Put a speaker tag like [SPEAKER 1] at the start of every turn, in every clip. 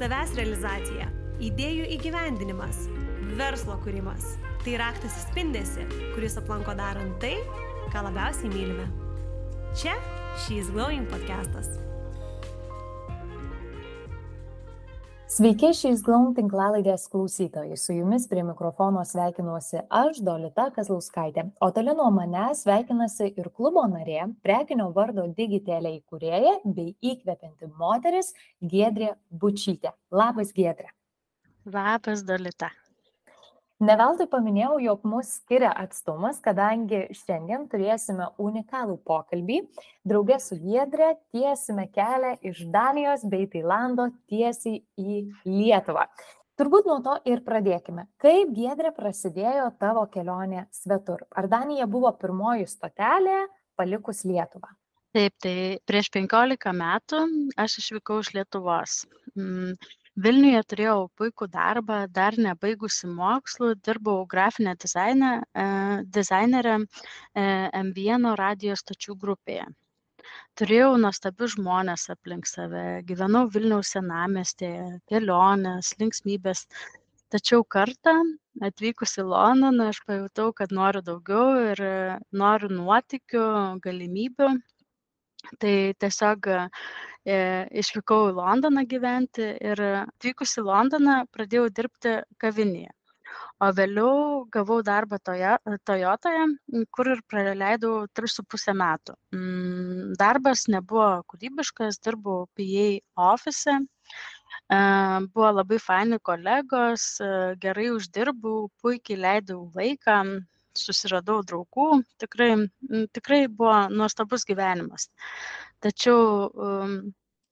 [SPEAKER 1] Savęs realizacija, idėjų įgyvendinimas, verslo kūrimas - tai raktas į spindesi, kuris aplanko darant tai, ką labiausiai mylime. Čia She's Glowing podcastas.
[SPEAKER 2] Sveiki, šiais Glaum tinklalaidės klausytojai. Su jumis prie mikrofono sveikinuosi aš, Dolita Kazlauskaitė. O toli nuo mane sveikinasi ir klubo narė, prekinio vardo Digitelė įkūrėja bei įkvepianti moteris Gedrė Bučytė. Labas, Gedrė.
[SPEAKER 3] Labas, Dolita.
[SPEAKER 2] Neveltui paminėjau, jog mus skiria atstumas, kadangi šiandien turėsime unikalų pokalbį. Draugė su Giedrė tiesime kelią iš Danijos bei Tailando tiesiai į Lietuvą. Turbūt nuo to ir pradėkime. Kaip Giedrė prasidėjo tavo kelionė svetur? Ar Danija buvo pirmoji stotelė palikus Lietuvą?
[SPEAKER 3] Taip, tai prieš 15 metų aš išvykau iš Lietuvos. Mm, vilniuje turėjau puikų darbą dar nebaigusi mokslų dirbau grafine dizaine e, dizainere e, M1 radijo stočių grupėje. Turėjau nuostabius žmonės aplink save, gyvenau Vilniaus senamestėje, kelionės, linksmybės. Tačiau kartą atvykus į Londoną aš pajutau, kad noriu daugiau ir noriu nuotikių, galimybių tai tiesiog e, išvykau į Londoną gyventi ir atvykus į Londoną pradėjau dirbti kavinėje. O vėliau gavau darbą toje, Toyotoje, kur ir praleidau 3,5 metų. Mm, darbas nebuvo kūrybiškas, dirbau PA ofise, e, buvo labai faini kolegos, e, gerai uždirbau, puikiai leidau laiką, susiradau draugų, tikrai, tikrai buvo nuostabus gyvenimas. Tačiau um,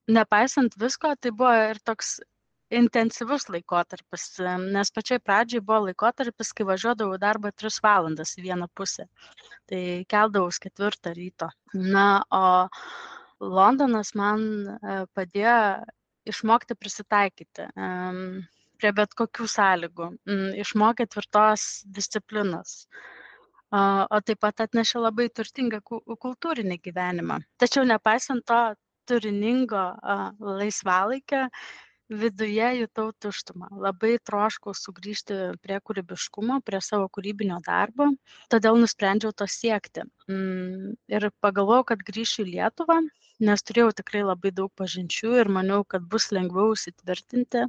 [SPEAKER 3] nepaisant visko, tai buvo ir toks intensyvus laikotarpis, nes pačioj pradžioj buvo laikotarpis, kai važiuodavau darbą 3 valandas į vieną pusę. Tai keldavau ketvirtą ryto. Na, o Londonas man e, padėjo išmokti prisitaikyti prie bet kokių sąlygų, išmokė tvirtos disciplinos o taip pat atnešė labai turtingą kultūrinį gyvenimą. Tačiau nepaisant to turiningo laisvalaikio, viduje jutau tuštumą. Labai troškau sugrįžti prie kūrybiškumo, prie savo kūrybinio darbo, todėl nusprendžiau to siekti. Mm, ir pagalvojau, kad grįšiu į Lietuvą, nes turėjau tikrai labai daug pažinčių ir maniau, kad bus lengviau įsitvirtinti.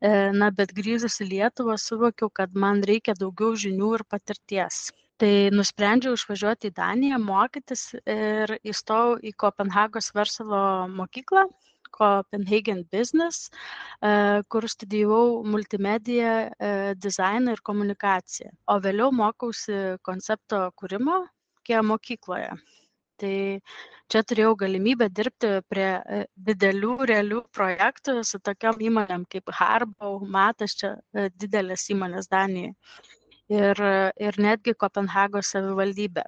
[SPEAKER 3] E, na, bet grįžus į Lietuvą suvokiau, kad man reikia daugiau žinių ir patirties tai nusprendžiau išvažiuoti į Daniją mokytis ir įstojau į Kopenhagos verslo mokyklą, Copenhagen Business, e, kur studijavau multimediją, e, dizainą ir komunikaciją. O vėliau mokausi koncepto kūrimo kia mokykloje. Tai čia turėjau galimybę dirbti prie e, didelių realių projektų su tokiam įmonėm kaip Harbau, Matas, čia didelės įmonės Danijoje ir, ir netgi Kopenhagos savivaldybė.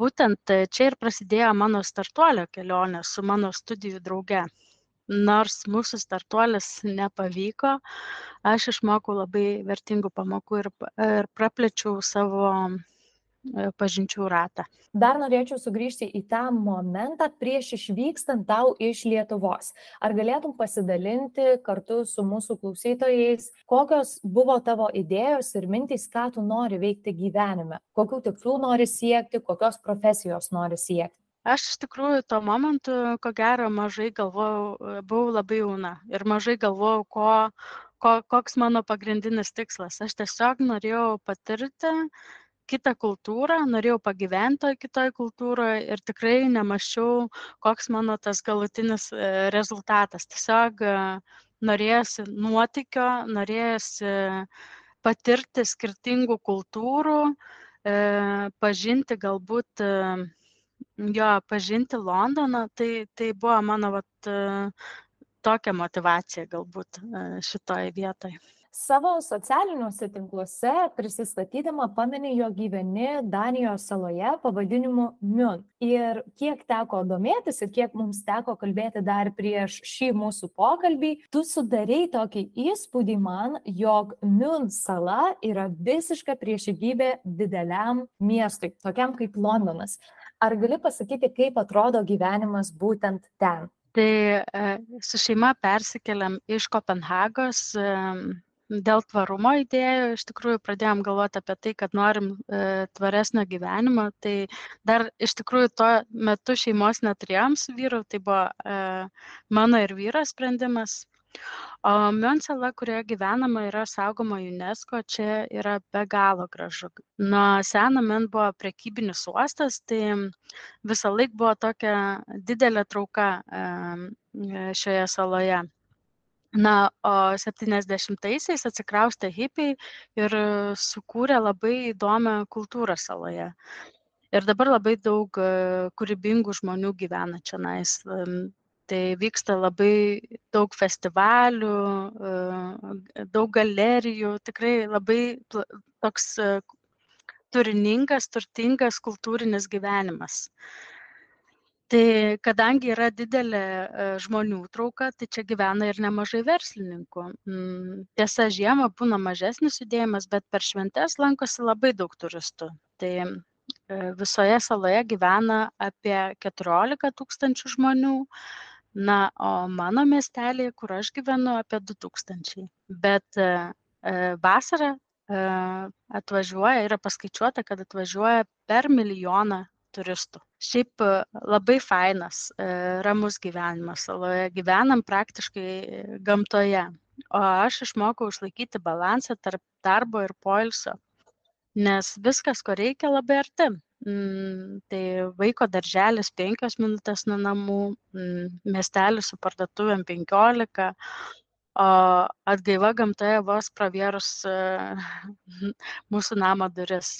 [SPEAKER 3] Būtent čia ir prasidėjo mano startuolio kelionė su mano studijų drauge. Nors mūsų startuolis nepavyko, aš išmokau labai vertingų pamokų ir, ir praplečiau savo E, pažinčių ratą.
[SPEAKER 2] Dar norėčiau sugrįžti į tą momentą prieš išvykstant tau iš Lietuvos. Ar galėtum pasidalinti kartu su mūsų klausytojais, kokios buvo tavo idėjos ir mintys, ką tu nori veikti gyvenime, kokių tikslų nori siekti, kokios profesijos nori siekti?
[SPEAKER 3] Aš iš tikrųjų tuo momentu, ko gero, mažai galvojau, e, buvau labai jauna ir mažai galvojau, ko, ko, koks mano pagrindinis tikslas. Aš tiesiog norėjau patirti kitą kultūrą, norėjau pagyventi toj kitoj kultūroje ir tikrai nemaščiau, koks mano tas galutinis e, rezultatas. Tiesiog e, norėjusi nuotikio, norėjusi patirti skirtingų kultūrų, e, pažinti galbūt jo, pažinti Londoną, tai, tai buvo mano vat, tokia motivacija galbūt šitoje vietoje.
[SPEAKER 2] Savo socialiniuose tinkluose prisistatydama pameni, jog gyveni Danijos saloje pavadinimu Mjön. Ir kiek teko domėtis ir kiek mums teko kalbėti dar prieš šį mūsų pokalbį, tu sudarei tokį įspūdį man, jog Mjön sala yra visiška priešingybė dideliam miestui, tokiam kaip Londonas. Ar gali pasakyti, kaip atrodo gyvenimas būtent ten?
[SPEAKER 3] Tai su šeima persikeliam iš Kopenhagos dėl tvarumo idėjų iš tikrųjų pradėjom galvoti apie tai, kad norim e, tvaresnio gyvenimo. Tai dar iš tikrųjų tuo metu šeimos neturėjom su vyru, tai buvo e, mano ir vyro sprendimas. O Mionsala, kurioje gyvenama, yra saugoma UNESCO, čia yra be galo gražu. Nuo seno men buvo prekybinis uostas, tai visą laiką buvo tokia didelė trauka e, šioje saloje na o septyniasdešimtaisiais atsikraustė hipiai ir sukūrė labai įdomią kultūrą saloje. Ir dabar labai daug e, kūrybingų žmonių gyvena čia nais. Tai vyksta labai daug festivalių, e, daug galerijų, tikrai labai toks e, turiningas, turtingas kultūrinis gyvenimas tai kadangi yra didelė e, žmonių trauka tai čia gyvena ir nemažai verslininkų. Mm, tiesa žiemą būna mažesnis judėjimas bet per šventes lankosi labai daug turistų. Tai e, visoje saloje gyvena apie keturiolika tūkstančių žmonių. Na o mano miestelyje kur aš gyvenu apie du tūkstančiai. Bet e, vasarą atvažiuoja yra paskaičiuota kad atvažiuoja per milijoną turistų. Šiaip e, labai fainas, e, ramus gyvenimas saloje, gyvenam praktiškai gamtoje. O aš išmokau išlaikyti balansą tarp darbo ir poilsio, nes viskas, ko reikia, labai arti. Mm, tai vaiko darželis 5 minutės nuo namų, mm, miestelis su parduotuvėm 15, o atgaiva gamtoje vos pravėrus mūsų namo duris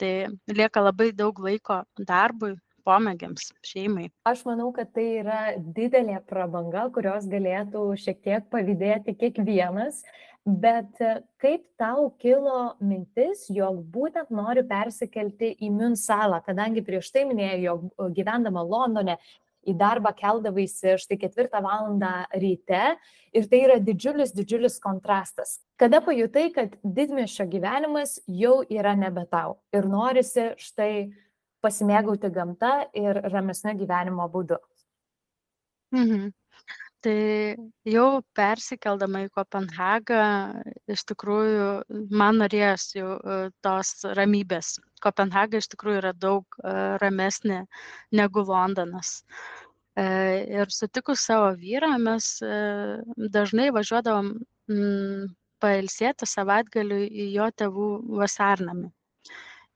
[SPEAKER 3] tai lieka labai daug laiko darbui, pomėgiams, šeimai.
[SPEAKER 2] Aš manau, kad tai yra didelė prabanga, kurios galėtų šiek tiek pavydėti kiekvienas, bet kaip tau kilo mintis, jog būtent nori persikelti į Münsalą, kadangi prieš tai minėjau, jog gyvendama Londone į darbą keldavaisi štai ketvirtą valandą ryte ir tai yra didžiulis, didžiulis kontrastas. Kada pajutai, kad didmiešio gyvenimas jau yra nebe tau ir norisi štai pasimėgauti gamta ir ramesnio gyvenimo būdu.
[SPEAKER 3] Mhm. Tai jau persikeldama į Kopenhagą, iš tikrųjų, man norėjosi jau e, tos ramybės. Kopenhaga iš tikrųjų yra daug e, ramesnė negu Londonas. E, ir sutikus savo vyrą, mes dažnai važiuodavom pailsėti savaitgaliu į jo tėvų vasarnamį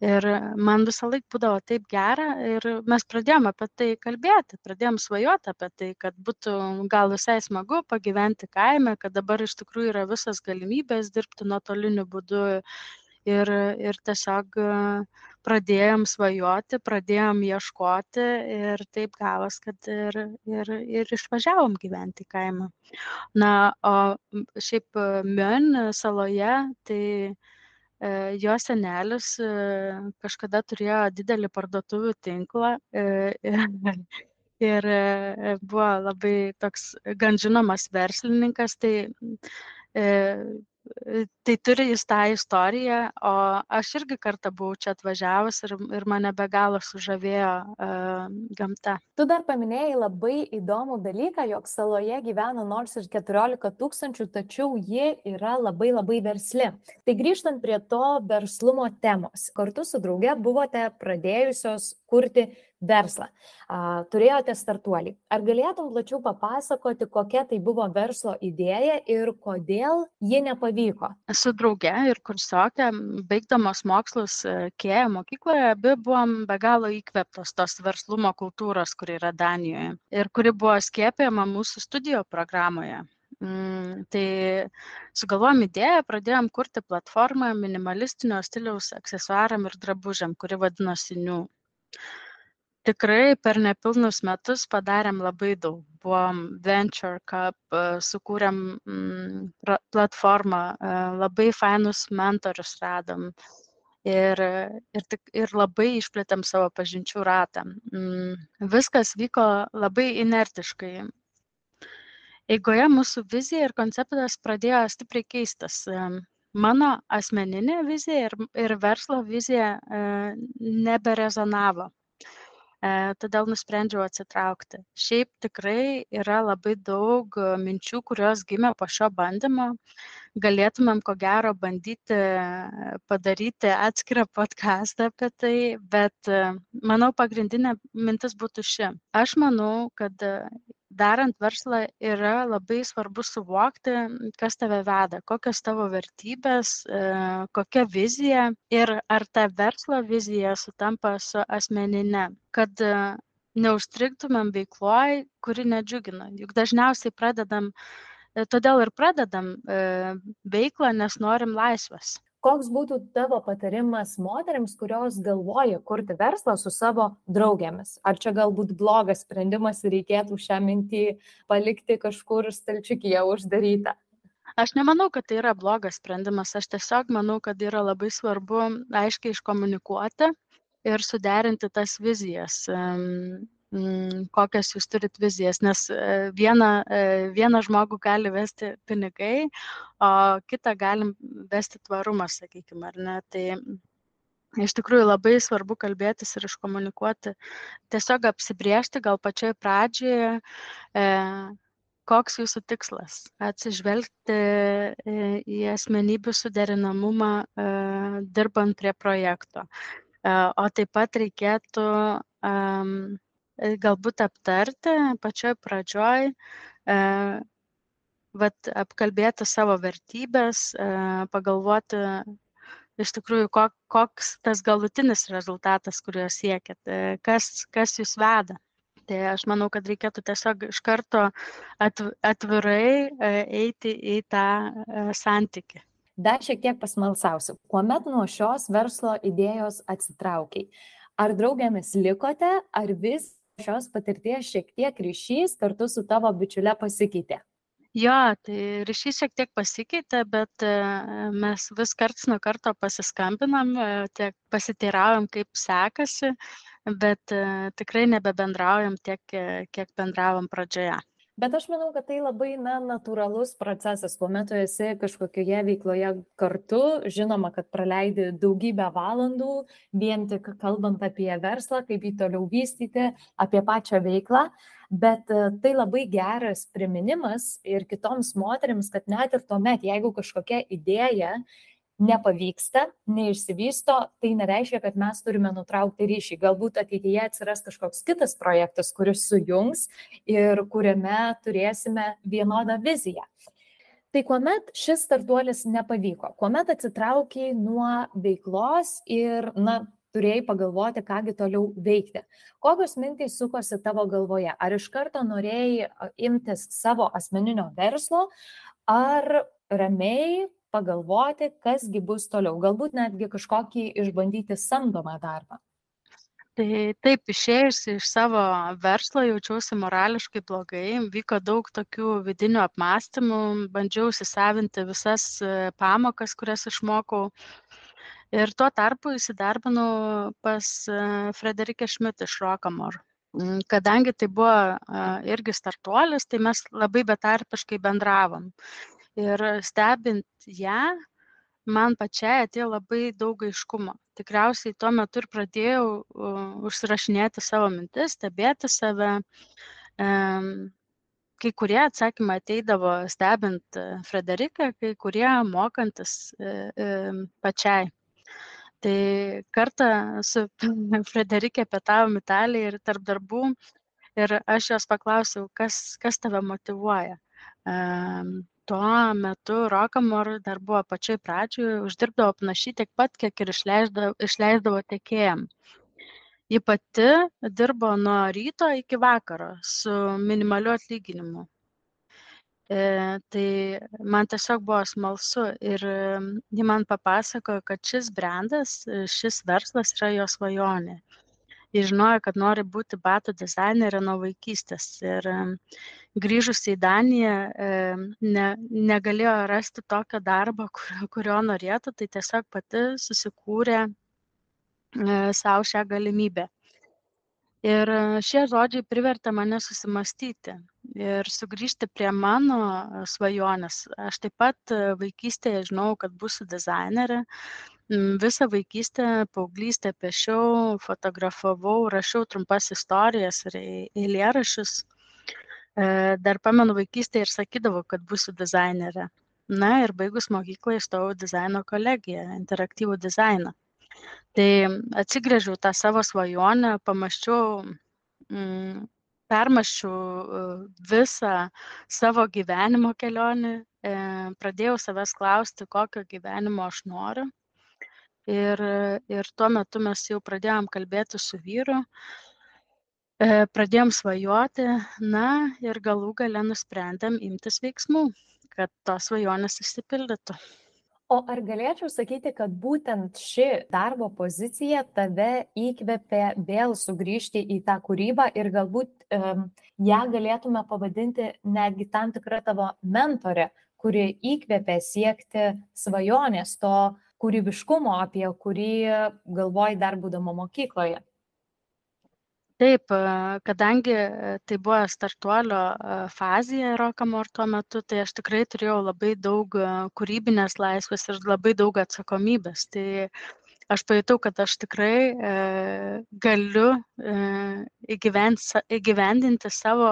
[SPEAKER 3] ir man visąlaik būdavo taip gera ir mes pradėjom apie tai kalbėti pradėjom svajot apie tai kad būtų gal visai smagu pagyventi kaime kad dabar iš tikrųjų yra visos galimybės dirbti nuotoliniu būdu. Ir ir tiesiog pradėjom svajoti pradėjom ieškoti ir taip gavos kad ir ir ir išvažiavom gyventi į kaimą. Na o šiaip mion saloje tai E, jo senelis e, kažkada turėjo didelį parduotuvių tinklą e, ir buvo labai toks gan žinomas verslininkas, tai tai turi jis tą istoriją, o aš irgi kartą buvau čia atvažiavus ir, ir mane be galo sužavėjo uh, gamta.
[SPEAKER 2] Tu dar paminėjai labai įdomų dalyką, jog saloje gyvena nors ir 14 tūkstančių, tačiau ji yra labai labai versli. Tai grįžtant prie to verslumo temos, kartu su drauge buvote pradėjusios kurti verslą. Turėjote startuolį. Ar galėtum plačiau papasakoti, kokia tai buvo verslo idėja ir kodėl ji nepavyko?
[SPEAKER 3] Su drauge ir kursiokė, baigdamos mokslus e, Kėja mokykloje, abi buvom be galo įkvėptos tos verslumo kultūros, kuri yra Danijoje ir kuri buvo skiepėjama mūsų studijų programoje. Mm, tai sugalvojom idėją, pradėjom kurti platformą minimalistinio stiliaus aksesuaram ir drabužiam, kuri vadinosi New tikrai per nepilnus metus padarėm labai daug. Buvom Venture Cup, e, sukūrėm mm, platformą, e, labai fainus mentorius radom ir, ir, tik, ir labai išplėtėm savo pažinčių ratą. Mm, viskas vyko labai inertiškai. Eigoje mūsų vizija ir konceptas pradėjo stipriai keistas. E, mano asmeninė vizija ir, ir verslo vizija e, neberezonavo todėl nusprendžiau atsitraukti. Šiaip tikrai yra labai daug minčių, kurios gimė po šio bandymo. Galėtumėm, ko gero, bandyti padaryti atskirą podcastą apie tai, bet manau, pagrindinė mintis būtų ši. Aš manau, kad darant verslą yra labai svarbu suvokti, kas tave veda, kokios tavo vertybės, e, kokia vizija ir ar ta verslo vizija sutampa su asmeninė, kad e, neužstrigtumėm veikloj, kuri nedžiugina. Juk dažniausiai pradedam, e, todėl ir pradedam veiklą, nes norim laisvės.
[SPEAKER 2] Koks būtų tavo patarimas moteriams, kurios galvoja kurti verslą su savo draugėmis? Ar čia galbūt blogas sprendimas ir reikėtų šią mintį palikti kažkur stalčiukyje uždarytą?
[SPEAKER 3] Aš nemanau, kad tai yra blogas sprendimas. Aš tiesiog manau, kad yra labai svarbu aiškiai iškomunikuoti ir suderinti tas vizijas. Mm, kokias jūs turit vizijas, nes e, vieną, e, vieną žmogų gali vesti pinigai, o kitą galim vesti tvarumas, sakykime, ar ne. Tai iš tikrųjų labai svarbu kalbėtis ir iškomunikuoti, tiesiog apsibriežti gal pačioj pradžioje, e, koks jūsų tikslas - atsižvelgti e, į asmenybių suderinamumą dirbant prie projekto. O taip pat reikėtų um, galbūt aptarti pačioj pradžioj, e, vat, apkalbėti savo vertybės, e, pagalvoti iš tikrųjų, koks tas galutinis rezultatas, kurio siekit, kas, kas jūs veda. Tai aš manau, kad reikėtų tiesiog iš karto atvirai eiti į tą santyki.
[SPEAKER 2] Dar šiek tiek pasmalsausiu, kuomet nuo šios verslo idėjos atsitraukiai, ar draugėmis likote, ar vis šios patirties šiek tiek ryšys kartu su tavo bičiule pasikeitė?
[SPEAKER 3] Jo, tai ryšys šiek tiek pasikeitė, bet e, mes vis karts nuo karto pasiskambinam, e, tiek pasiteiraujam, kaip sekasi, bet e, tikrai nebebendraujam tiek, kiek bendravom pradžioje.
[SPEAKER 2] Bet aš manau, kad tai labai na, natūralus procesas, kuomet tu esi kažkokioje veikloje kartu, žinoma, kad praleidi daugybę valandų vien tik kalbant apie verslą, kaip jį toliau vystyti, apie pačią veiklą, bet e, tai labai geras priminimas ir kitoms moteriams, kad net ir tuomet, jeigu kažkokia idėja nepavyksta, neišsivysto, tai nereiškia, kad mes turime nutraukti ryšį. Galbūt ateityje atsiras kažkoks kitas projektas, kuris sujungs ir kuriame turėsime vienodą viziją. Tai kuomet šis startuolis nepavyko, kuomet atsitraukiai nuo veiklos ir, na, turėjai pagalvoti, kągi toliau veikti. Kokios mintys sukosi tavo galvoje? Ar iš karto norėjai imtis savo asmeninio verslo, ar ramiai pagalvoti, kasgi bus toliau, galbūt netgi kažkokį išbandyti samdomą darbą.
[SPEAKER 3] Tai taip, išėjusi iš savo verslo jaučiausi morališkai blogai, vyko daug tokių vidinių apmąstymų, bandžiau įsisavinti visas e, pamokas, kurias išmokau. Ir tuo tarpu įsidarbinau pas e, Frederikę Šmit iš Rokamor. Mm, kadangi tai buvo e, irgi startuolis, tai mes labai betarpiškai bendravom ir stebint ją man pačiai atėjo labai daug aiškumo. Tikriausiai tuo metu ir pradėjau užsirašinėti savo mintis stebėti save. Kai kurie atsakymai ateidavo stebint e, Frederiką, kai kurie mokantis e, e, pačiai. Tai kartą su Frederikė pietavom Italiją ir tarp darbų ir aš jos paklausiau, kas, kas tave motivuoja tuo metu Rokamor dar buvo pačioj pradžioj, uždirbdavo panašiai tiek pat, kiek ir išleisdavo, išleisdavo tiekėjam. Ji pati dirbo nuo ryto iki vakaro su minimaliu atlyginimu. E, tai man tiesiog buvo smalsu ir ji man papasakojo, kad šis brandas, šis verslas yra jos svajonė. Ji žinojo, kad nori būti batų dizainerė nuo vaikystės. Ir grįžusi į Daniją ne, negalėjo rasti tokio darbo, kurio, kurio norėtų, tai tiesiog pati susikūrė e, savo šią galimybę. Ir šie žodžiai privertė mane susimastyti ir sugrįžti prie mano svajonės. Aš taip pat vaikystėje žinau, kad būsiu dizainerė Visą vaikystę, paauglystę piešiau, fotografavau, rašiau trumpas istorijas ir eilėrašius. E, dar pamenu vaikystėje ir sakydavau, kad būsiu dizainerė. Na ir baigus mokyklą įstojau dizaino kolegiją, interaktyvų dizainą. Tai atsigrėžiau tą savo svajonę, pamaščiau, mm, permaščiau e, visą savo gyvenimo kelionę, e, pradėjau savęs klausti, kokio gyvenimo aš noriu. Ir, ir tuo metu mes jau pradėjom kalbėti su vyru, e, pradėjom svajoti, na ir galų gale nusprendėm imtis veiksmų, kad tos svajonės išsipildytų.
[SPEAKER 2] O ar galėčiau sakyti, kad būtent ši darbo pozicija tave įkvėpė vėl sugrįžti į tą kūrybą ir galbūt um, ją galėtume pavadinti netgi tam tikrą tavo mentorę, kuri įkvėpė siekti svajonės to kūrybiškumo, apie kurį galvoji dar būdama mokykloje?
[SPEAKER 3] taip kadangi tai buvo startuolio fazėje rokamor tuo metu tai aš tikrai turėjau labai daug kūrybinės laisvės ir labai daug atsakomybės tai aš pajutau kad aš tikrai e, galiu e, įgyvendinti savo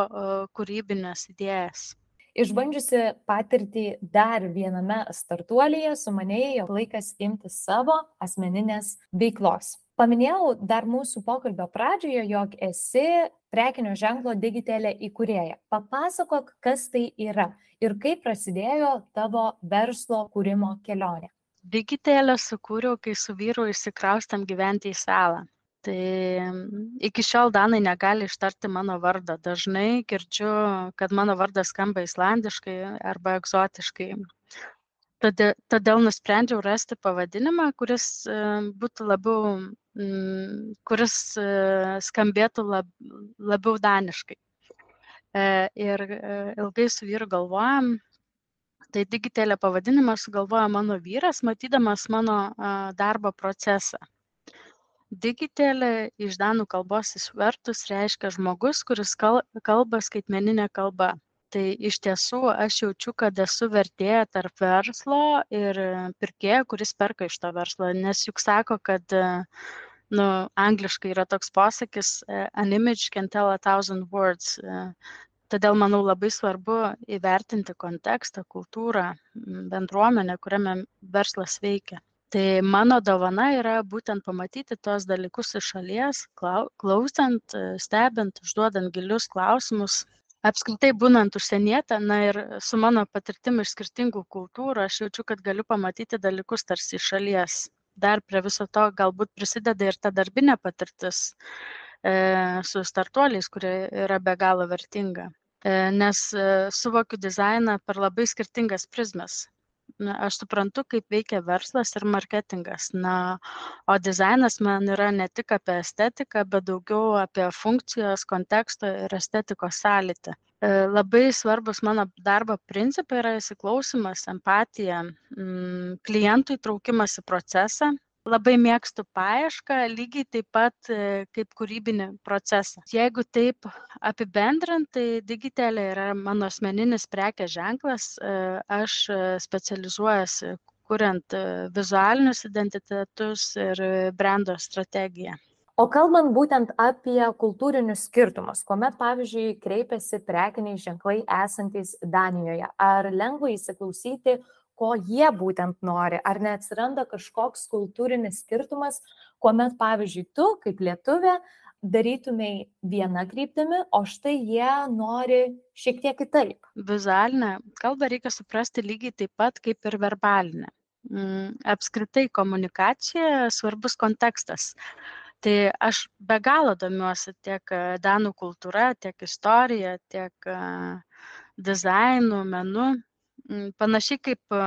[SPEAKER 3] kūrybines idėjas
[SPEAKER 2] Išbandžiusi patirtį dar viename startuolyje, sumanėjai, jog laikas imtis savo asmeninės veiklos. Paminėjau dar mūsų pokalbio pradžioje, jog esi prekinio ženklo digitelė įkūrėja. Papasakok, kas tai yra ir kaip prasidėjo tavo verslo kūrimo kelionė.
[SPEAKER 3] Digitelę sukūriau, kai su vyru įsikraustam gyventi į salą. Tai iki šiol Danai negali ištarti mano vardą. Dažnai girdžiu, kad mano vardas skamba islandiškai arba egzotiškai. Todėl, todėl nusprendžiau rasti pavadinimą, kuris būtų labiau, kuris skambėtų lab, labiau daniškai. E, ir e, ilgai su vyru galvojam, tai digitelė pavadinimą sugalvojo mano vyras, matydamas mano darbo procesą Digitelė iš danų kalbos išvertus reiškia žmogus, kuris kalba skaitmeninė kalba. Tai iš tiesų aš jaučiu, kad esu vertėja tarp verslo ir pirkėjo, kuris perka iš to verslo. Nes juk sako, kad nu, angliškai yra toks posakis, an image can tell a thousand words. Todėl manau labai svarbu įvertinti kontekstą, kultūrą, bendruomenę, kuriame verslas veikia tai mano dovana yra būtent pamatyti tuos dalykus iš šalies klausant stebint užduodant gilius klausimus apskritai būnant užsieniete na ir su mano patirtim iš skirtingų kultūrų aš jaučiu kad galiu pamatyti dalykus tarsi iš šalies. Dar prie viso to galbūt prisideda ir ta darbinė patirtis e, su startuoliais, kurie yra be galo vertinga. E, nes e, suvokiu dizainą per labai skirtingas prizmes na aš suprantu kaip veikia verslas ir marketingas. Na o dizainas man yra ne tik apie estetiką bet daugiau apie funkcijos konteksto ir estetikos sąlytį. E, labai svarbūs mano darbo principai yra įsiklausymas empatija mm, klientų įtraukimas į procesą labai mėgstu paiešką lygiai taip pat e, kaip kūrybinį procesą jeigu taip apibendrint tai digitelė yra mano asmeninis prekės ženklas e, aš e, specializuojuosi kuriant vizualinius identitetus ir brendo strategiją.
[SPEAKER 2] O kalbant būtent apie kultūrinius skirtumus, kuomet, pavyzdžiui, kreipiasi prekiniai ženklai esantys Danijoje, ar lengva įsiklausyti, ko jie būtent nori, ar neatsiranda kažkoks kultūrinis skirtumas, kuomet, pavyzdžiui, tu kaip lietuvė darytumai vieną kryptimį, o štai jie nori šiek tiek kitaip.
[SPEAKER 3] Vizualinę kalbą reikia suprasti lygiai taip pat kaip ir verbalinę. Mm, apskritai komunikacija svarbus kontekstas. Tai aš be galo domiuosi tiek danų kultūra, tiek istorija, tiek dizainu, menu. Mm, panašiai kaip e,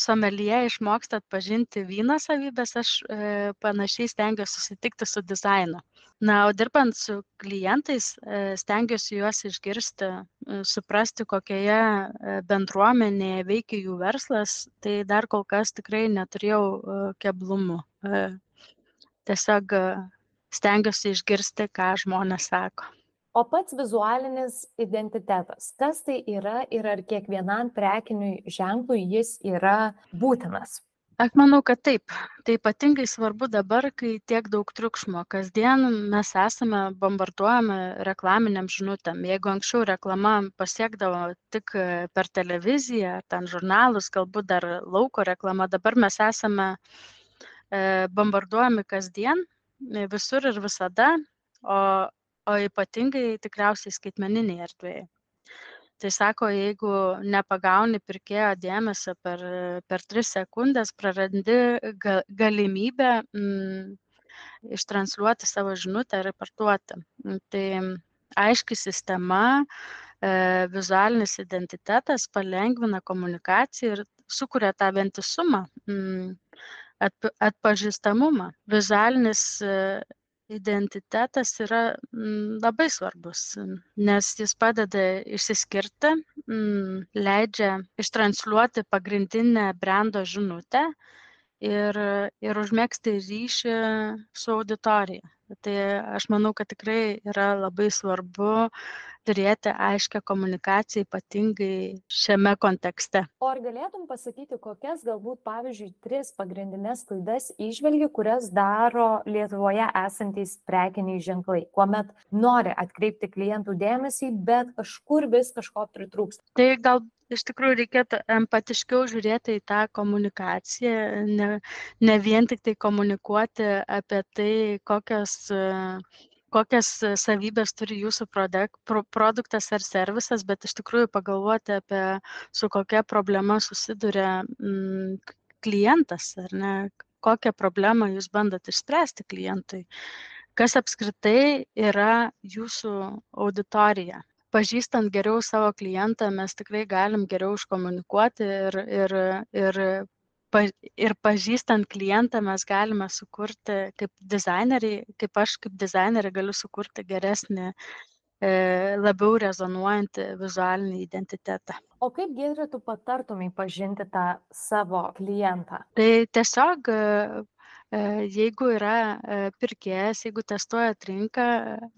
[SPEAKER 3] someljė išmoksta atpažinti vyno savybes, aš e, panašiai stengiuosi susitikti su dizainu. Na, o dirbant su klientais, e, stengiuosi juos išgirsti, suprasti, kokioje bendruomenėje veikia jų verslas, tai dar kol kas tikrai neturėjau keblumų. Tiesiog stengiuosi išgirsti, ką žmonės sako.
[SPEAKER 2] O pats vizualinis identitetas, kas tai yra ir ar kiekvienam prekiniui ženklui jis yra būtinas?
[SPEAKER 3] Aš manau, kad taip. Tai ypatingai svarbu dabar, kai tiek daug triukšmo. Kasdien mes esame bombarduojami reklaminiam žinutėm. Jeigu anksčiau reklama pasiekdavo tik per televiziją, ten žurnalus, galbūt dar lauko reklama, dabar mes esame e, bombarduojami kasdien, visur ir visada, o, o ypatingai tikriausiai skaitmeniniai erdvėje tai sako jeigu nepagauni pirkėjo dėmesio per per tris sekundes prarandi ga galimybę mm, ištransliuoti savo žinutę ir. Mm, tai aiški sistema, e, vizualinis identitetas palengvina komunikaciją ir sukuria tą vientisumą, mm, atpažįstamumą. Vizualinis e, identitetas yra mm, labai svarbus, nes jis padeda išsiskirti, mm, leidžia ištransliuoti pagrindinę brendo žinutę ir, ir užmėgsti ryšį su auditorija. Tai aš manau, kad tikrai yra labai svarbu turėti aiškę komunikaciją, ypatingai šiame kontekste.
[SPEAKER 2] O ar galėtum pasakyti, kokias galbūt, pavyzdžiui, tris pagrindinės klaidas išvelgi, kurias daro Lietuvoje esantys prekiniai ženklai, kuomet nori atkreipti klientų dėmesį, bet kažkur vis kažko pritrūksta?
[SPEAKER 3] Tai gal iš tikrųjų reikėtų empatiškiau žiūrėti į tą komunikaciją, ne, ne vien tik tai komunikuoti apie tai, kokios kokias savybės turi jūsų produk, pro, produktas ar servisas, bet iš tikrųjų pagalvoti apie su kokia problema susiduria mm, klientas, ar ne, kokią problemą jūs bandot išspręsti klientui, kas apskritai yra jūsų auditorija pažįstant geriau savo klientą mes tikrai galim geriau iškomunikuoti ir, ir, ir, ir pažįstant klientą mes galime sukurti kaip dizaineriai, kaip aš kaip dizainerė galiu sukurti geresnį, e, labiau rezonuojantį vizualinį identitetą.
[SPEAKER 2] O kaip gėdrė tu patartumai pažinti tą savo klientą?
[SPEAKER 3] Tai tiesiog jeigu yra e, pirkėjas, jeigu testuojat rinką,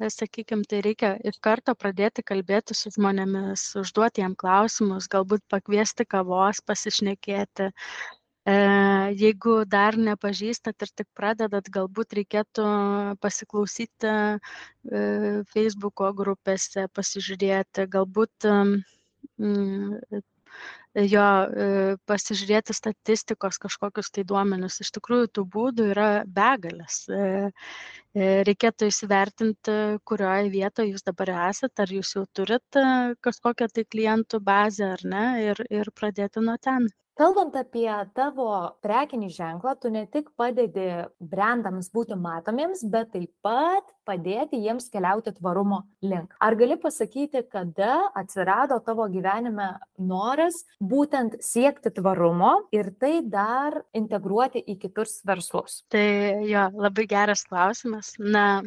[SPEAKER 3] e, sakykime, tai reikia iš karto pradėti kalbėti su žmonėmis, užduoti jiem klausimus, galbūt pakviesti kavos, pasišnekėti. Jeigu dar nepažįstat ir tik pradedat, galbūt reikėtų pasiklausyti Facebook'o grupėse, pasižiūrėti, galbūt jo e, pasižiūrėti statistikos kažkokius tai duomenis. Iš tikrųjų, tų būdų yra begalės. E, e, reikėtų įsivertinti, kurioje vietoje jūs dabar esate, ar jūs jau turite kažkokią tai klientų bazę ar ne, ir, ir pradėti nuo ten.
[SPEAKER 2] Kalbant apie tavo prekinį ženklą, tu ne tik padedi brandams būti matomiems, bet taip pat padėti jiems keliauti tvarumo link. Ar gali pasakyti, kada atsirado tavo gyvenime noras būtent siekti tvarumo ir tai dar integruoti į kitus verslus?
[SPEAKER 3] Tai jo, labai geras klausimas. Na,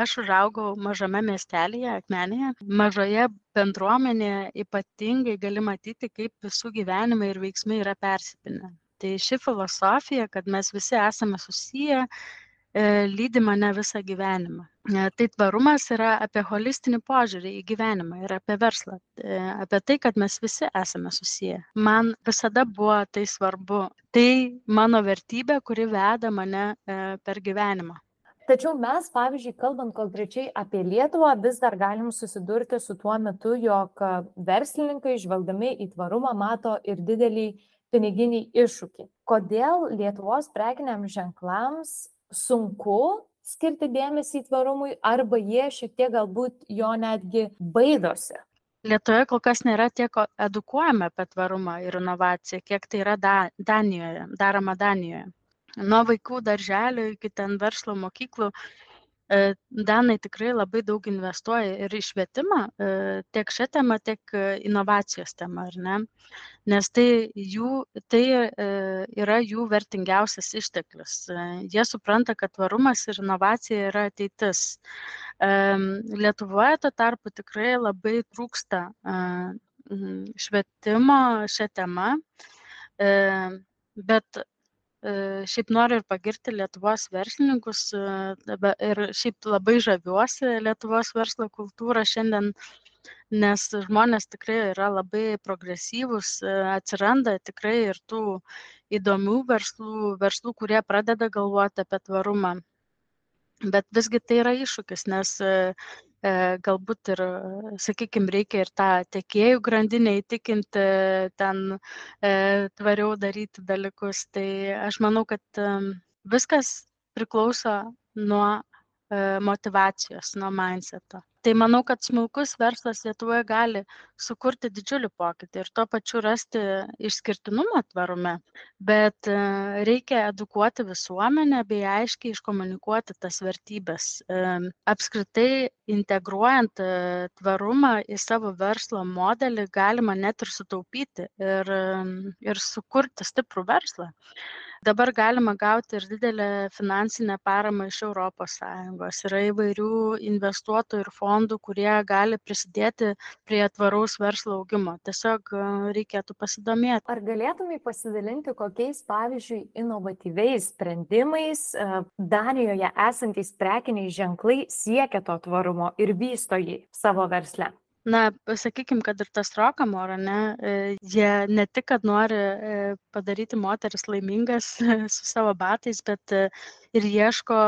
[SPEAKER 3] aš užaugau mažame miestelyje akmenėje mažoje bendruomenėje ypatingai gali matyti kaip visų gyvenimai ir veiksmai yra persipynę tai ši filosofija kad mes visi esame susiję e, lydi mane visą gyvenimą. E, tai tvarumas yra apie holistinį požiūrį į gyvenimą ir apie verslą, e, apie tai, kad mes visi esame susiję. Man visada buvo tai svarbu. Tai mano vertybė, kuri veda mane per gyvenimą.
[SPEAKER 2] Tačiau mes, pavyzdžiui, kalbant konkrečiai apie Lietuvą, vis dar galim susidurti su tuo metu, jog verslininkai, žvelgdami į tvarumą, mato ir didelį piniginį iššūkį. Kodėl Lietuvos prekiniam ženklams sunku skirti dėmesį į tvarumui, arba jie šiek tiek galbūt jo netgi baidosi?
[SPEAKER 3] Lietuvoje kol kas nėra tiek edukuojama apie tvarumą ir inovaciją, kiek tai yra Danijoje, daroma Danijoje nuo vaikų darželio iki ten verslo mokyklų e, Danai tikrai labai daug investuoja ir į švietimą, e, tiek šią temą, tiek inovacijos temą, ar ne? Nes tai, jų, tai e, yra jų vertingiausias išteklius. Jie supranta, kad tvarumas ir inovacija yra ateitis. Lietuvoje tuo tarpu tikrai labai trūksta švietimo šią temą, bet E, šiaip noriu ir pagirti Lietuvos verslininkus e, ir šiaip labai žaviuosi Lietuvos verslo kultūrą. Šiandien nes žmonės tikrai yra labai progresyvūs, atsiranda tikrai ir tų įdomių verslų, verslų, kurie pradeda galvoti apie tvarumą. Bet visgi tai yra iššūkis, nes E, galbūt ir, sakykime, reikia ir tą tiekėjų grandinę įtikinti ten e, tvariau daryti dalykus. Tai aš manau, kad viskas priklauso nuo e, motivacijos, nuo mindseto tai manau kad smulkus verslas lietuvoje gali sukurti didžiulį pokytį ir tuo pačiu rasti išskirtinumą tvarume. Bet e, reikia edukuoti visuomenę bei aiškiai iškomunikuoti tas vertybes e, apskritai integruojant e, tvarumą į savo verslo modelį galima net ir sutaupyti ir ir sukurti stiprų verslą dabar galima gauti ir didelę finansinę paramą iš europos sąjungos. Yra įvairių investuotojų ir fondų kurie gali prisidėti prie tvaraus verslo augimo. Tiesiog e, reikėtų pasidomėti.
[SPEAKER 2] Ar galėtumei pasidalinti kokiais pavyzdžiui inovatyviais sprendimais e, danijoje esantys prekiniai ženklai siekia to tvarumo ir vysto jį savo versle
[SPEAKER 3] na pasakykim kad ir tas rokamor ane e, jie ne tik kad nori padaryti moteris laimingas su savo batais bet ir ieško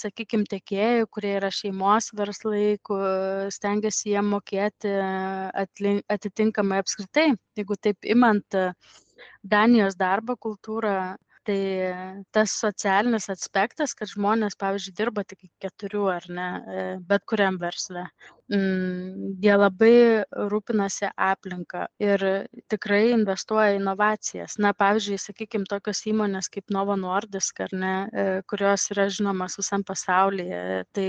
[SPEAKER 3] sakykim tiekėjų kurie yra šeimos verslai stengiasi jiem mokėti atitinkamai apskritai jeigu taip imant danijos darbo kultūrą tai tas socialinis aspektas kad žmonės pavyzdžiui dirba tik keturių ar ne e, bet kuriam versle. Mm, jie labai rūpinasi aplinka ir tikrai investuoja į inovacijas. Na pavyzdžiui sakykim tokios įmonės kaip novo nordisk ar ne e, kurios yra žinomos visam pasaulyje tai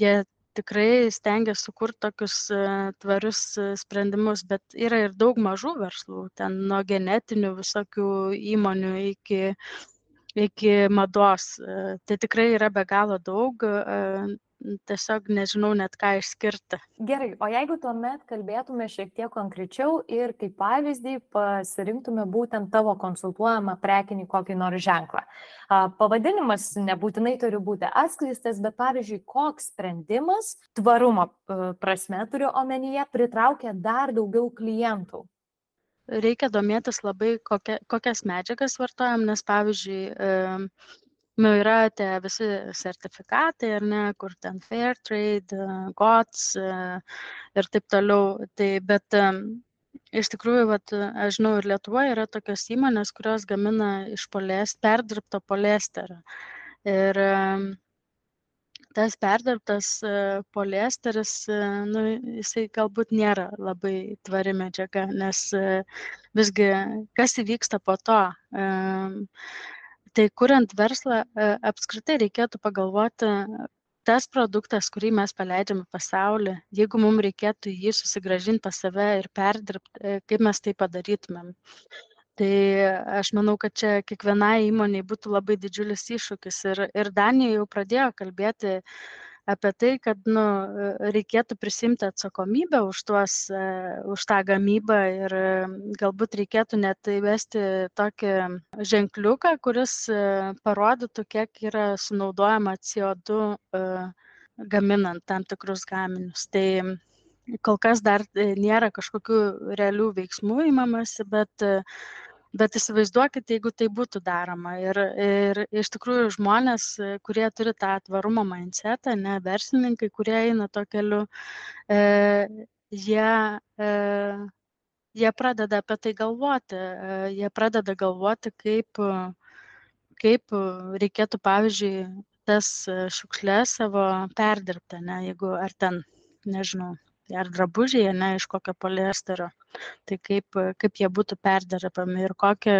[SPEAKER 3] jie tikrai stengias sukurt tokius e, tvarius e, sprendimus bet yra ir daug mažų verslų ten nuo genetinių visokių įmonių iki iki mados e, tai tikrai yra be galo daug tiesiog nežinau net ką išskirti.
[SPEAKER 2] Gerai, o jeigu tuomet kalbėtume šiek tiek konkrečiau ir kaip pavyzdį pasirinktume būtent tavo konsultuojamą prekinį kokį nors ženklą. Pavadinimas nebūtinai turi būti atskleistas, bet pavyzdžiui, koks sprendimas tvarumo prasme turiu omenyje pritraukia dar daugiau klientų
[SPEAKER 3] reikia domėtis labai, kokia, kokias medžiagas vartojam, nes pavyzdžiui, nu yra tie visi sertifikatai ar ne kur ten fair trade gots ir taip toliau. Tai bet iš tikrųjų vat aš žinau ir lietuvoj yra tokios įmonės kurios gamina iš polies perdirbto poliesterio. Ir tas perdirbtas poliesteris, nu, jisai galbūt nėra labai tvari medžiaga, nes visgi kas įvyksta po to tai kuriant verslą e, apskritai reikėtų pagalvoti tas produktas kurį mes paleidžiam į pasaulį jeigu mum reikėtų jį susigrąžint pas save ir perdirbt e, kaip mes tai padarytumėm? Tai aš manau kad čia kiekvienai įmonei būtų labai didžiulis iššūkis ir ir danija jau pradėjo kalbėti apie tai kad nu reikėtų prisiimti atsakomybę už tuos už tą gamybą ir galbūt reikėtų net įvesti tokį ženkliuką kuris parodytų kiek yra sunaudojama co du gaminant tam tikrus gaminius. Tai kol kas dar nėra kažkokių realių veiksmų imamasi bet bet įsivaizduokit jeigu tai būtų daroma ir ir iš tikrųjų žmonės kurie turi tą tvarumo mindsetą ane verslininkai kurie eina tuo keliu e, jie e, jie pradeda apie tai galvoti e, jie pradeda galvoti kaip kaip reikėtų pavyzdžiui tas šiukšles savo perdirbti ane jeigu ar ten nežinau ar drabužiai ane iš kokio poliesterio. Tai kaip kaip jie būtų perdirbami ir kokį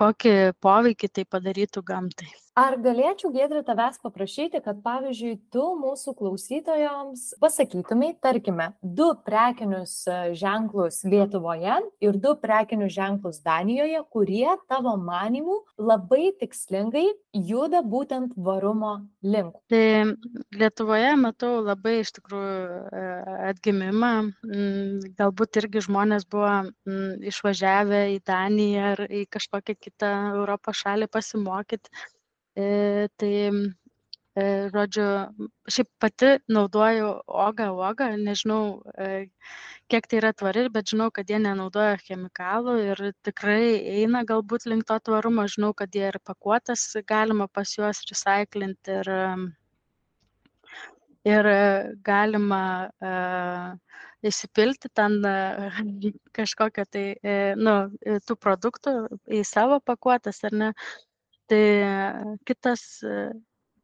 [SPEAKER 3] kokį poveikį tai padarytų gamtai
[SPEAKER 2] Ar galėčiau, Gedri, tavęs paprašyti, kad pavyzdžiui, tu mūsų klausytojams pasakytumai, tarkime, du prekinius e, ženklus Lietuvoje ir du prekinius ženklus Danijoje, kurie tavo manimų labai tikslingai juda būtent varumo link.
[SPEAKER 3] Tai Lietuvoje matau labai iš tikrųjų e, atgimimą. Mm, galbūt irgi žmonės buvo mm, išvažiavę į Daniją ar į kažkokią kitą Europos šalį pasimokyti tai žodžiu, šiaip pati naudoju ogą, ogą, nežinau, kiek tai yra tvari, bet žinau, kad jie nenaudoja chemikalų ir tikrai eina galbūt link to tvarumo, žinau, kad jie ir pakuotas galima pas juos recyklinti ir, ir galima uh, įsipilti ten kažkokią tai, nu, tų produktų į savo pakuotas, ar ne. Tai kitas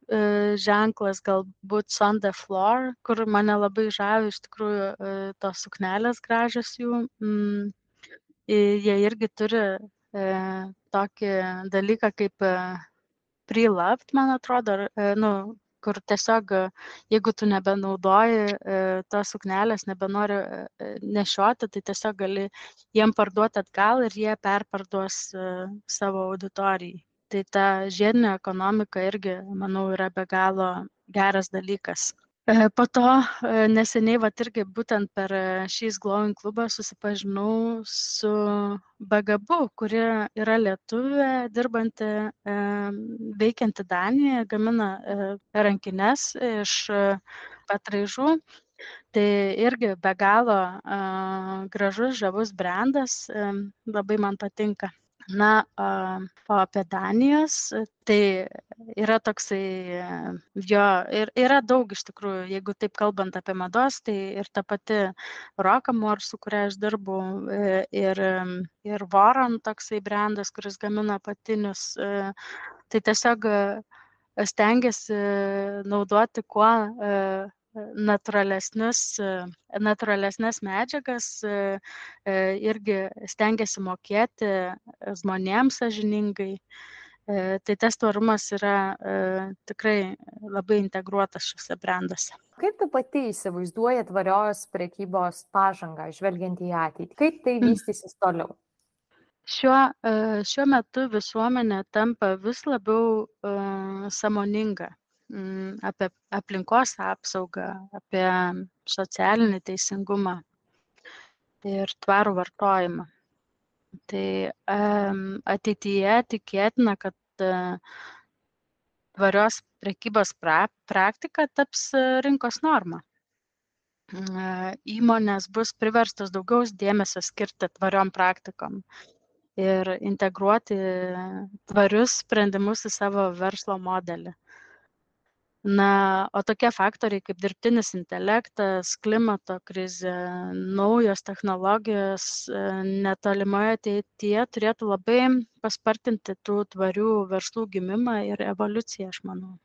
[SPEAKER 3] ženklas galbūt on the floor, kur mane labai žavi iš tikrųjų tos suknelės gražios jų. Mm, jie irgi turi tokį dalyką kaip pre-loved, man atrodo, nu, kur tiesiog jeigu tu nebenaudoji tos suknelės, nebenori nešioti, tai tiesiog gali jiem parduoti atgal ir jie perparduos savo auditorijai. Tai ta žiedinė ekonomika irgi, manau, yra be galo geras dalykas. E, po to e, neseniai, va irgi būtent per šį Glowing klubą susipažinau su Bagabu, kuri yra lietuvė, dirbanti, e, veikianti Danijoje, gamina rankines iš patraižų. Tai irgi be galo gražus, žavus brandas, labai man patinka. Na, o apie Danijos, tai yra toksai, jo, ir yra daug iš tikrųjų, jeigu taip kalbant apie mados, tai ir ta pati Rokamor, su kuria aš dirbu, e, ir, ir Voron toksai brandas, kuris gamina patinius, e, tai tiesiog stengiasi naudoti kuo natūralesnius, natūralesnės medžiagas irgi stengiasi mokėti žmonėms sažiningai. Tai tas tvarumas yra tikrai labai integruotas šiuose branduose.
[SPEAKER 2] Kaip tu pati įsivaizduoji tvarios prekybos pažangą, žvelgiant į ateitį? Kaip tai mm. vystysis toliau?
[SPEAKER 3] Šiuo, šiuo metu visuomenė tampa vis labiau uh, samoninga apie aplinkos apsaugą, apie socialinį teisingumą ir tvarų vartojimą. Tai ateityje tikėtina, kad e, tvarios prekybos pra, praktika taps e, rinkos norma. Mm, e, įmonės bus priverstos daugiau dėmesio skirti tvariom praktikom ir integruoti tvarius sprendimus į savo verslo modelį na o tokie faktoriai kaip dirbtinis intelektas klimato krizė naujos technologijos e, netolimoje ateityje turėtų labai paspartinti tų tvarių verslų gimimą ir evoliuciją, aš manau.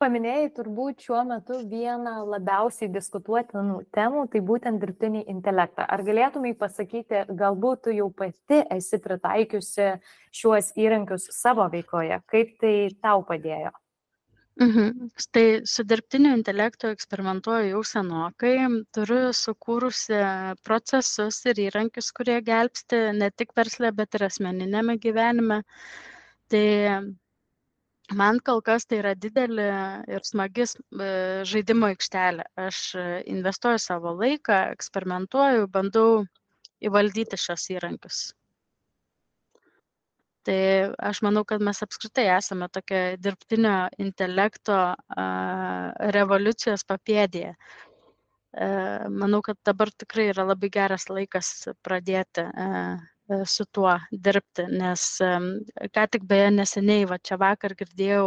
[SPEAKER 2] Paminėjai turbūt šiuo metu vieną labiausiai diskutuotinų temų, tai būtent dirbtinį intelektą. Ar galėtumai pasakyti, galbūt tu jau pati esi pritaikiusi šiuos įrankius savo veikloje, kaip tai tau padėjo?
[SPEAKER 3] Mhm. Tai su dirbtiniu intelektu eksperimentuoju jau senokai. Turiu sukūrusi procesus ir įrankius, kurie gelbsti ne tik verslė, bet ir asmeninėme gyvenime. Tai man kol kas tai yra didelė ir smagi e, žaidimo aikštelė. Aš investuoju savo laiką, eksperimentuoju, bandau įvaldyti šios įrankius tai aš manau kad mes apskritai esame tokia dirbtinio intelekto revoliucijos papėdėje. Manau, kad dabar tikrai yra labai geras laikas pradėti su tuo dirbti, nes ką tik beje neseniai, va čia vakar girdėjau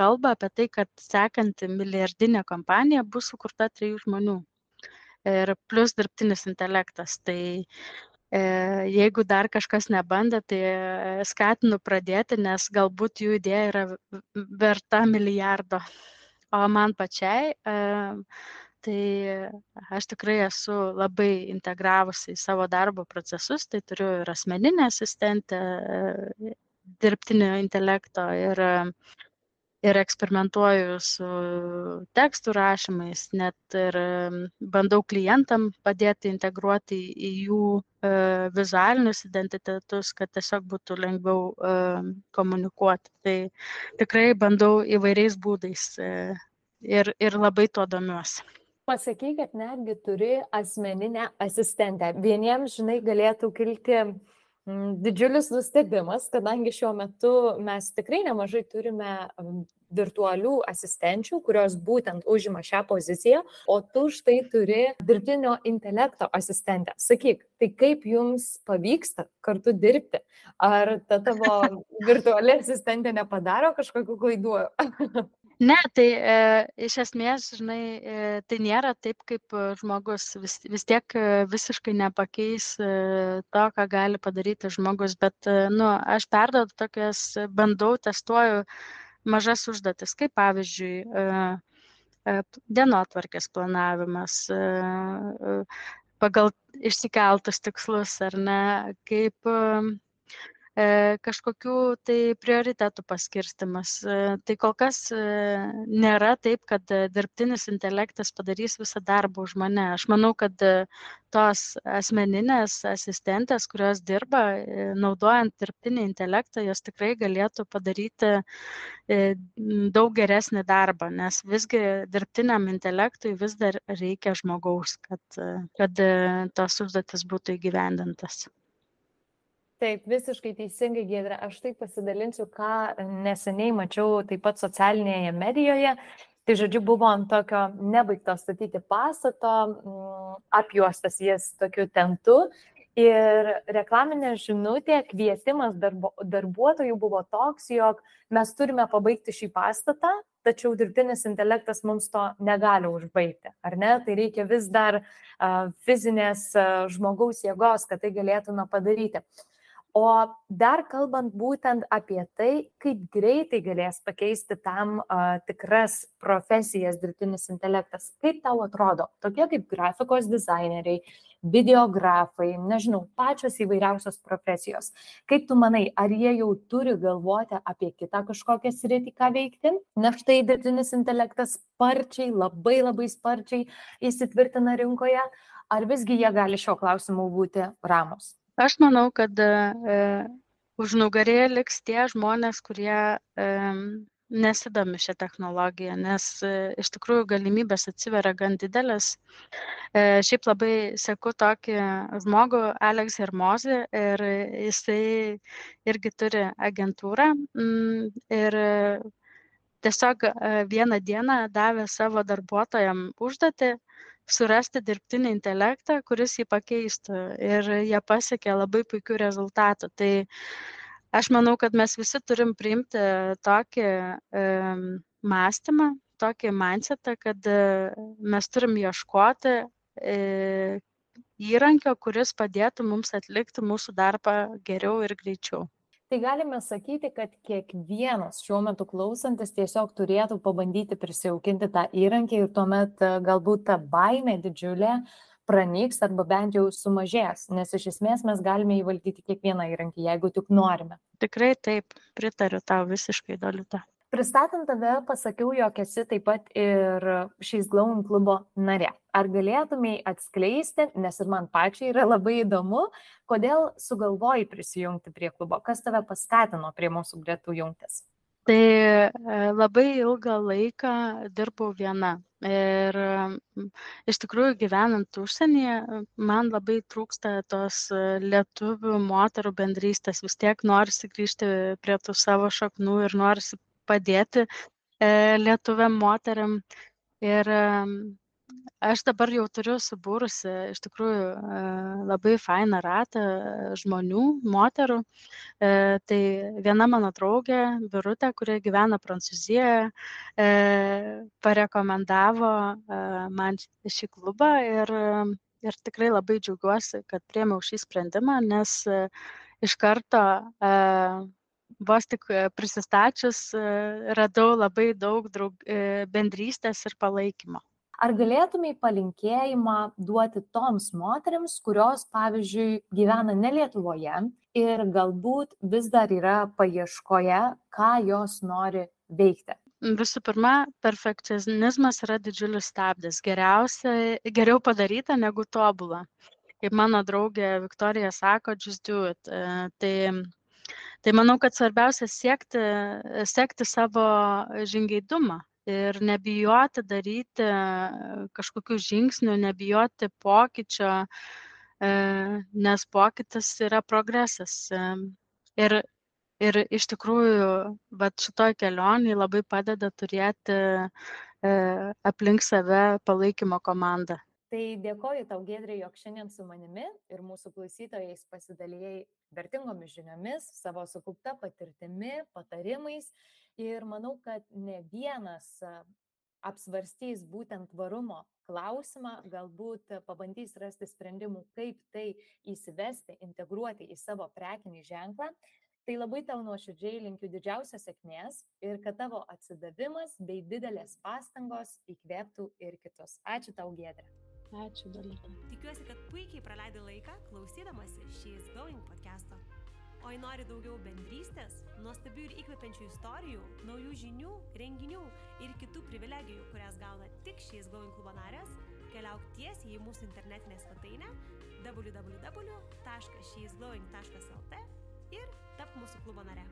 [SPEAKER 3] kalbą apie tai, kad sekanti milijardinė kompanija bus sukurta trijų žmonių. Ir plus dirbtinis intelektas. Tai E, jeigu dar kažkas nebandė, tai e, skatinu pradėti, nes galbūt jų idėja yra verta milijardo. O man pačiai, e, tai aš tikrai esu labai integravusi į savo darbo procesus, tai turiu ir asmeninę asistentę, dirbtinio intelekto ir ir eksperimentuoju su tekstų rašymais, net ir bandau klientam padėti integruoti į jų e, vizualinius identitetus, kad tiesiog būtų lengviau e, komunikuoti. Tai tikrai bandau įvairiais būdais e, ir, ir labai tuo domiuosi.
[SPEAKER 2] Pasakyk, kad netgi turi asmeninę asistentę. Vieniems, žinai, galėtų kilti Mm, didžiulis nustebimas, kadangi šiuo metu mes tikrai nemažai turime virtualių asistenčių, kurios būtent užima šią poziciją, o tu štai turi dirbtinio intelekto asistentę. Sakyk, tai kaip jums pavyksta kartu dirbti? Ar ta tavo virtuali asistentė nepadaro kažkokių klaidų?
[SPEAKER 3] Ne, tai e, iš esmės, žinai, e, tai nėra taip, kaip žmogus vis, vis tiek e, visiškai nepakeis e, to, ką gali padaryti žmogus, bet, e, nu, aš perdodu tokias, bandau, testuoju mažas užduotis, kaip pavyzdžiui, e, e, dienotvarkės planavimas, e, e, pagal išsikeltus tikslus ar ne, kaip e, E, kažkokių tai prioritetų paskirstimas. E, tai kol kas e, nėra taip, kad dirbtinis intelektas padarys visą darbą už mane. Aš manau, kad tos asmeninės asistentės, kurios dirba, naudojant dirbtinį intelektą, jos tikrai galėtų padaryti daug geresnį darbą, nes visgi dirbtiniam intelektui vis dar reikia žmogaus, kad, kad tos užduotis būtų įgyvendintas.
[SPEAKER 2] Taip, visiškai teisingai, Gedrė. Aš taip pasidalinsiu, ką neseniai mačiau taip pat socialinėje medijoje. Tai žodžiu, buvo ant tokio nebaigto statyti pastato, mm, apjuostas jis tokiu tentu. Ir reklaminė žinutė, kvietimas darbo, darbuotojų buvo toks, jog mes turime pabaigti šį pastatą, tačiau dirbtinis intelektas mums to negali užbaigti. Ar ne? Tai reikia vis dar uh, fizinės uh, žmogaus jėgos, kad tai galėtume padaryti. Uh, O dar kalbant būtent apie tai, kaip greitai galės pakeisti tam uh, tikras profesijas dirbtinis intelektas, kaip tau atrodo, tokie kaip grafikos dizaineriai, videografai, nežinau, pačios įvairiausios profesijos. Kaip tu manai, ar jie jau turi galvoti apie kitą kažkokią sritį, ką veikti? Na štai dirbtinis intelektas sparčiai, labai labai sparčiai įsitvirtina rinkoje, ar visgi jie gali šio klausimu būti ramus?
[SPEAKER 3] Aš manau, kad e, už nugarėje liks tie žmonės, kurie e, nesidomi šią technologiją, nes e, iš tikrųjų galimybės atsiveria gan didelis. E, šiaip labai sėku tokį žmogų, Alex Hermozį, ir jisai irgi turi agentūrą. Mm, ir tiesiog e, vieną dieną davė savo darbuotojam užduotį surasti dirbtinį intelektą, kuris jį pakeistų ir jie pasiekė labai puikių rezultatų. Tai aš manau, kad mes visi turim priimti tokį um, mąstymą, tokį mindsetą, kad mes turim ieškoti e, įrankio, kuris padėtų mums atlikti mūsų darbą geriau ir greičiau
[SPEAKER 2] tai galime sakyti kad kiekvienas šiuo metu klausantis tiesiog turėtų pabandyti prisijaukinti tą įrankį ir tuomet e, galbūt ta baimė didžiulė pranyks arba bent jau sumažės, nes iš esmės mes galime įvaldyti kiekvieną įrankį, jeigu tik norime.
[SPEAKER 3] Tikrai taip, pritariu tau visiškai, Dolita.
[SPEAKER 2] Pristatant tave, pasakiau, jog esi taip pat ir šiais Glaum klubo nare. Ar galėtumai atskleisti, nes ir man pačiai yra labai įdomu, kodėl sugalvojai prisijungti prie klubo, kas tave paskatino prie mūsų gretų jungtis?
[SPEAKER 3] Tai e, labai ilgą laiką dirbau viena. Ir iš tikrųjų gyvenant užsienyje, man labai trūksta tos lietuvių moterų bendrystės. Vis tiek norisi grįžti prie tų savo šaknų ir norisi padėti e, lietuviam moteriam. Ir aš dabar jau turiu subūrusi iš tikrųjų e, labai fainą ratą žmonių, moterų. E, tai viena mano draugė, Birutė, kurie gyvena Prancūzijoje, parekomendavo man šį klubą ir, ir tikrai labai džiaugiuosi, kad priemiau šį sprendimą, nes iš karto vos tik e, prisistačius e, radau labai daug draug, e, bendrystės ir palaikymo.
[SPEAKER 2] Ar galėtumai palinkėjimą duoti toms moteriams, kurios, pavyzdžiui, gyvena ne Lietuvoje ir galbūt vis dar yra paieškoje, ką jos nori veikti?
[SPEAKER 3] Visų pirma, perfekcionizmas yra didžiulis stabdis. Geriausia, geriau padaryta negu tobula. Kaip mano draugė Viktorija sako, just do it. Tai Tai manau, kad svarbiausia siekti, sekti savo žingeidumą ir nebijoti daryti kažkokių žingsnių, nebijoti pokyčio, e, nes pokytis yra progresas. Ir Ir iš tikrųjų, bet šitoje kelionėje labai padeda turėti e, aplink save palaikymo komandą.
[SPEAKER 2] Tai dėkoju tau, Gedrė, jog šiandien su manimi ir mūsų klausytojais pasidalėjai vertingomis žiniomis, savo sukaupta patirtimi, patarimais. Ir manau, kad ne vienas apsvarstys būtent tvarumo klausimą, galbūt pabandys rasti sprendimų, kaip tai įsivesti, integruoti į savo prekinį ženklą. Tai labai tau nuoširdžiai linkiu didžiausios sėkmės ir kad tavo atsidavimas bei didelės pastangos įkvėptų ir kitus. Ačiū tau, Gedrė.
[SPEAKER 3] Ačiū, Dalita.
[SPEAKER 1] Tikiuosi, kad puikiai praleidai laiką klausydamasi She's Going podcast'o. O jei nori daugiau bendrystės, nuostabių ir įkvepiančių istorijų, naujų žinių, renginių ir kitų privilegijų, kurias gauna tik She's Going klubo narės, keliauk tiesiai į mūsų internetinę svetainę www.sheisglowing.lt ir tap mūsų klubo nare.